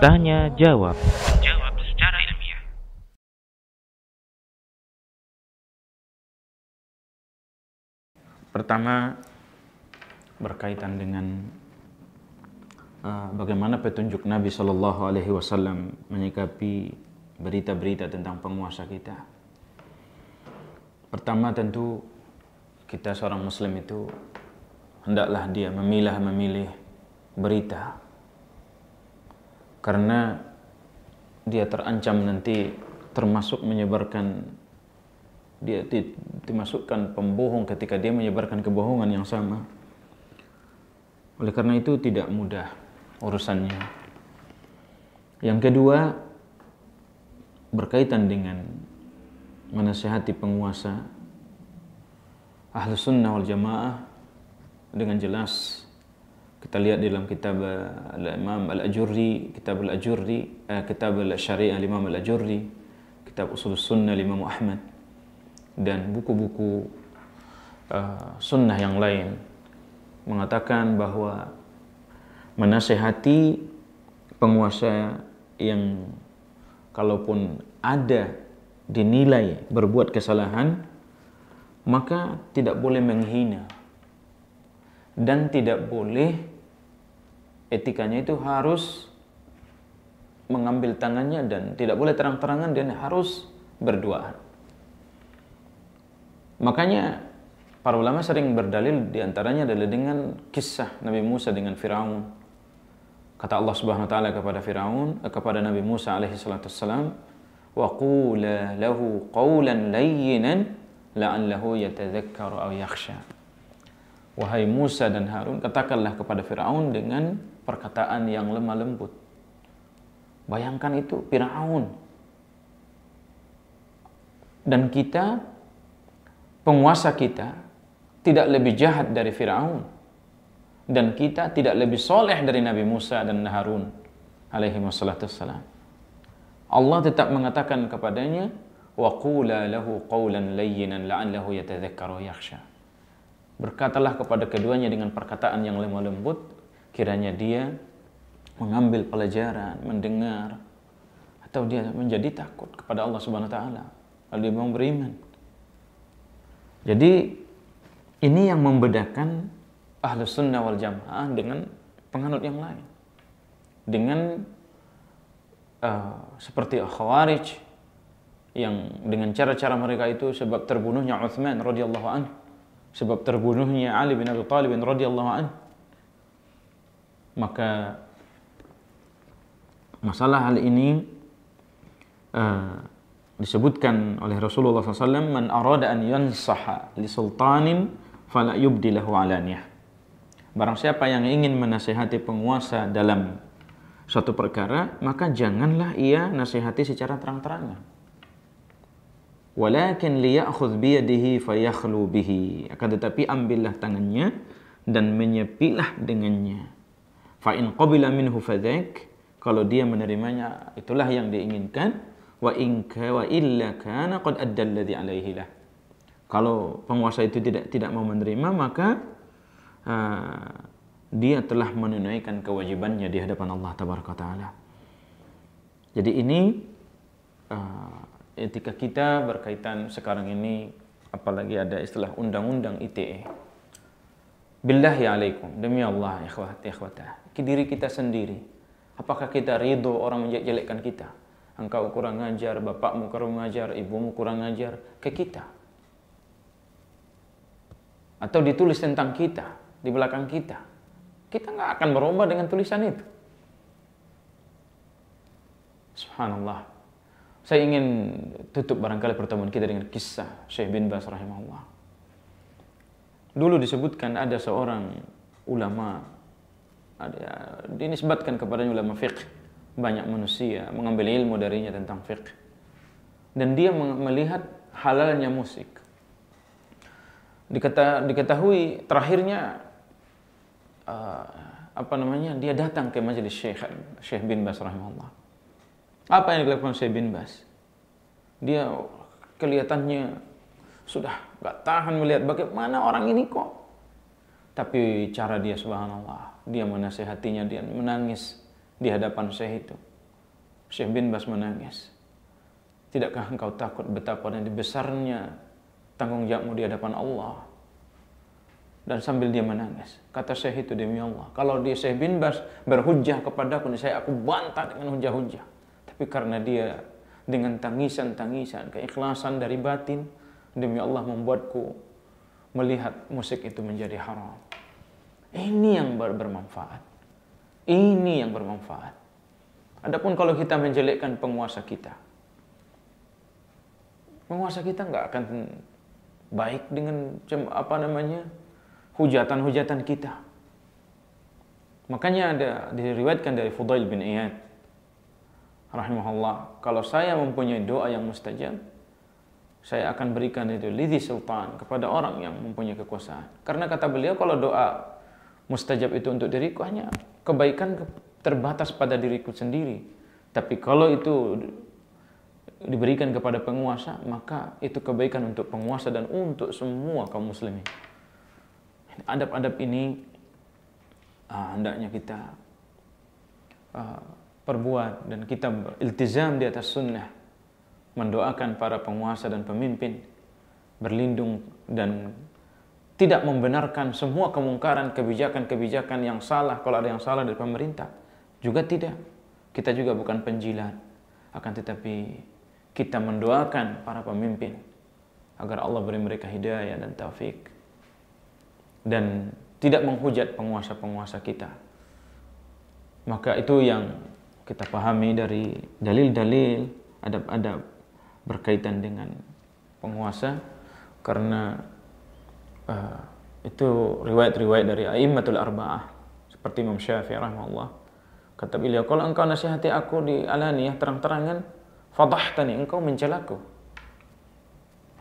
Tanya jawab. Jawab secara ilmiah. Pertama berkaitan dengan uh, bagaimana petunjuk Nabi Shallallahu Alaihi Wasallam menyikapi berita-berita tentang penguasa kita. Pertama tentu kita seorang Muslim itu hendaklah dia memilah memilih berita karena dia terancam nanti termasuk menyebarkan dia di- dimasukkan pembohong ketika dia menyebarkan kebohongan yang sama. Oleh karena itu tidak mudah urusannya. Yang kedua berkaitan dengan menasihati penguasa ahlu sunnah wal jamaah dengan jelas. Kita lihat dalam kitab eh, al-imam al-ajurri kitab al-ajurri eh, kitab al-syariah al-imam al-ajurri kitab usul sunnah al-imam dan buku-buku uh, sunnah yang lain mengatakan bahwa menasehati penguasa yang kalaupun ada dinilai berbuat kesalahan maka tidak boleh menghina dan tidak boleh etikanya itu harus mengambil tangannya dan tidak boleh terang-terangan dan harus berduaan Makanya para ulama sering berdalil di antaranya adalah dengan kisah Nabi Musa dengan Firaun. Kata Allah Subhanahu wa taala kepada Firaun, eh, kepada Nabi Musa alaihi salatu wassalam, "Wa qula lahu qawlan layyinan la'allahu yatadhakkaru aw yakhsha." Wahai Musa dan Harun, katakanlah kepada Firaun dengan perkataan yang lemah lembut. Bayangkan itu Firaun. Dan kita penguasa kita tidak lebih jahat dari Firaun dan kita tidak lebih soleh dari Nabi Musa dan Harun alaihi wassalatu wassalam. Allah tetap mengatakan kepadanya qula lahu qawlan layyinan la'allahu yatadhakkaru yakhsha. Berkatalah kepada keduanya dengan perkataan yang lemah lembut kiranya dia mengambil pelajaran, mendengar atau dia menjadi takut kepada Allah Subhanahu wa taala lalu dia beriman. Jadi ini yang membedakan ahlu sunnah wal jamaah dengan penganut yang lain. Dengan uh, seperti khawarij yang dengan cara-cara mereka itu sebab terbunuhnya Uthman radhiyallahu anhu, sebab terbunuhnya Ali bin Abi Thalib radhiyallahu anhu. Maka masalah hal ini uh, disebutkan oleh Rasulullah SAW man arada an yansaha li sultanin fala yubdilahu alaniyah barang siapa yang ingin menasehati penguasa dalam suatu perkara maka janganlah ia nasihati secara terang-terangan walakin liya'khudh biyadihi fayakhlu bihi akan tetapi ambillah tangannya dan menyepilah dengannya fa in qabila minhu fadhak kalau dia menerimanya itulah yang diinginkan wa in wa illa kana qad adda alladhi alaihi lah. Kalau penguasa itu tidak tidak mau menerima maka uh, dia telah menunaikan kewajibannya di hadapan Allah taala. Jadi ini uh, etika kita berkaitan sekarang ini apalagi ada istilah undang-undang ITE. Billahi alaikum demi Allah ikhwati ikhwata. Diri kita sendiri. Apakah kita ridho orang menjelekkan kita? engkau kurang ngajar, bapakmu kurang ngajar, ibumu kurang ngajar ke kita. Atau ditulis tentang kita, di belakang kita. Kita nggak akan berubah dengan tulisan itu. Subhanallah. Saya ingin tutup barangkali pertemuan kita dengan kisah Syekh bin Bas rahimahullah. Dulu disebutkan ada seorang ulama ada dinisbatkan kepada ulama fiqh. Banyak manusia mengambil ilmu darinya tentang fiqh. Dan dia melihat halalnya musik. Dikata, diketahui terakhirnya uh, apa namanya dia datang ke majelis Syekh Syekh bin Bas rahimahullah apa yang dilakukan Syekh bin Bas dia kelihatannya sudah gak tahan melihat bagaimana orang ini kok Tapi cara dia subhanallah, dia menasehatinya, dia menangis di hadapan Syekh itu. Syekh bin Bas menangis. Tidakkah engkau takut betapa besarnya tanggung jawabmu di hadapan Allah? Dan sambil dia menangis, kata Syekh itu demi Allah, kalau dia Syekh bin Bas berhujah kepadaku, saya aku bantah dengan hujah-hujah. Tapi karena dia dengan tangisan-tangisan, keikhlasan dari batin, demi Allah membuatku melihat musik itu menjadi haram. Ini yang ber bermanfaat. Ini yang bermanfaat. Adapun kalau kita menjelekkan penguasa kita, penguasa kita nggak akan baik dengan apa namanya hujatan-hujatan kita. Makanya ada diriwayatkan dari Fudail bin Iyad rahimahullah, kalau saya mempunyai doa yang mustajab, saya akan berikan itu lidhi sultan kepada orang yang mempunyai kekuasaan. Karena kata beliau kalau doa mustajab itu untuk diriku hanya kebaikan terbatas pada diriku sendiri. Tapi kalau itu diberikan kepada penguasa, maka itu kebaikan untuk penguasa dan untuk semua kaum muslimin. Adab-adab ini ah, hendaknya kita ah, perbuat dan kita iltizam di atas sunnah mendoakan para penguasa dan pemimpin berlindung dan tidak membenarkan semua kemungkaran kebijakan-kebijakan yang salah. Kalau ada yang salah dari pemerintah juga tidak. Kita juga bukan penjilat. Akan tetapi kita mendoakan para pemimpin agar Allah beri mereka hidayah dan taufik dan tidak menghujat penguasa-penguasa kita. Maka itu yang kita pahami dari dalil-dalil adab-adab berkaitan dengan penguasa karena uh, itu riwayat-riwayat dari A'immatul Arba'ah seperti Imam Syafi'i rahimahullah. Kata beliau kalau engkau nasihati aku di alaniyah terang-terangan fadahtani engkau mencelaku.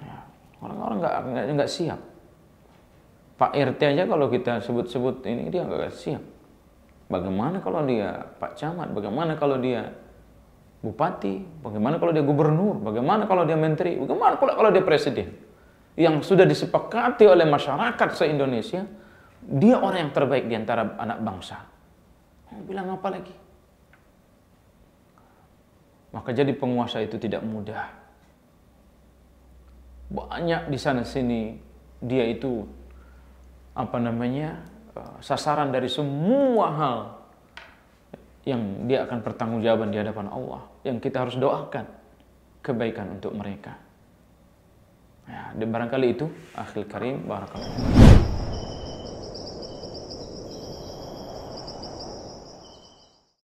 Ya, orang-orang nggak nggak nggak siap. Pak RT aja kalau kita sebut-sebut ini dia nggak siap bagaimana kalau dia Pak Camat bagaimana kalau dia bupati, bagaimana kalau dia gubernur, bagaimana kalau dia menteri, bagaimana pula kalau dia presiden. Yang sudah disepakati oleh masyarakat se-Indonesia, dia orang yang terbaik di antara anak bangsa. Mau bilang apa lagi? Maka jadi penguasa itu tidak mudah. Banyak di sana sini dia itu apa namanya sasaran dari semua hal yang dia akan pertanggungjawaban di hadapan Allah yang kita harus doakan kebaikan untuk mereka. Ya, dan barangkali itu akhir karim barakallahu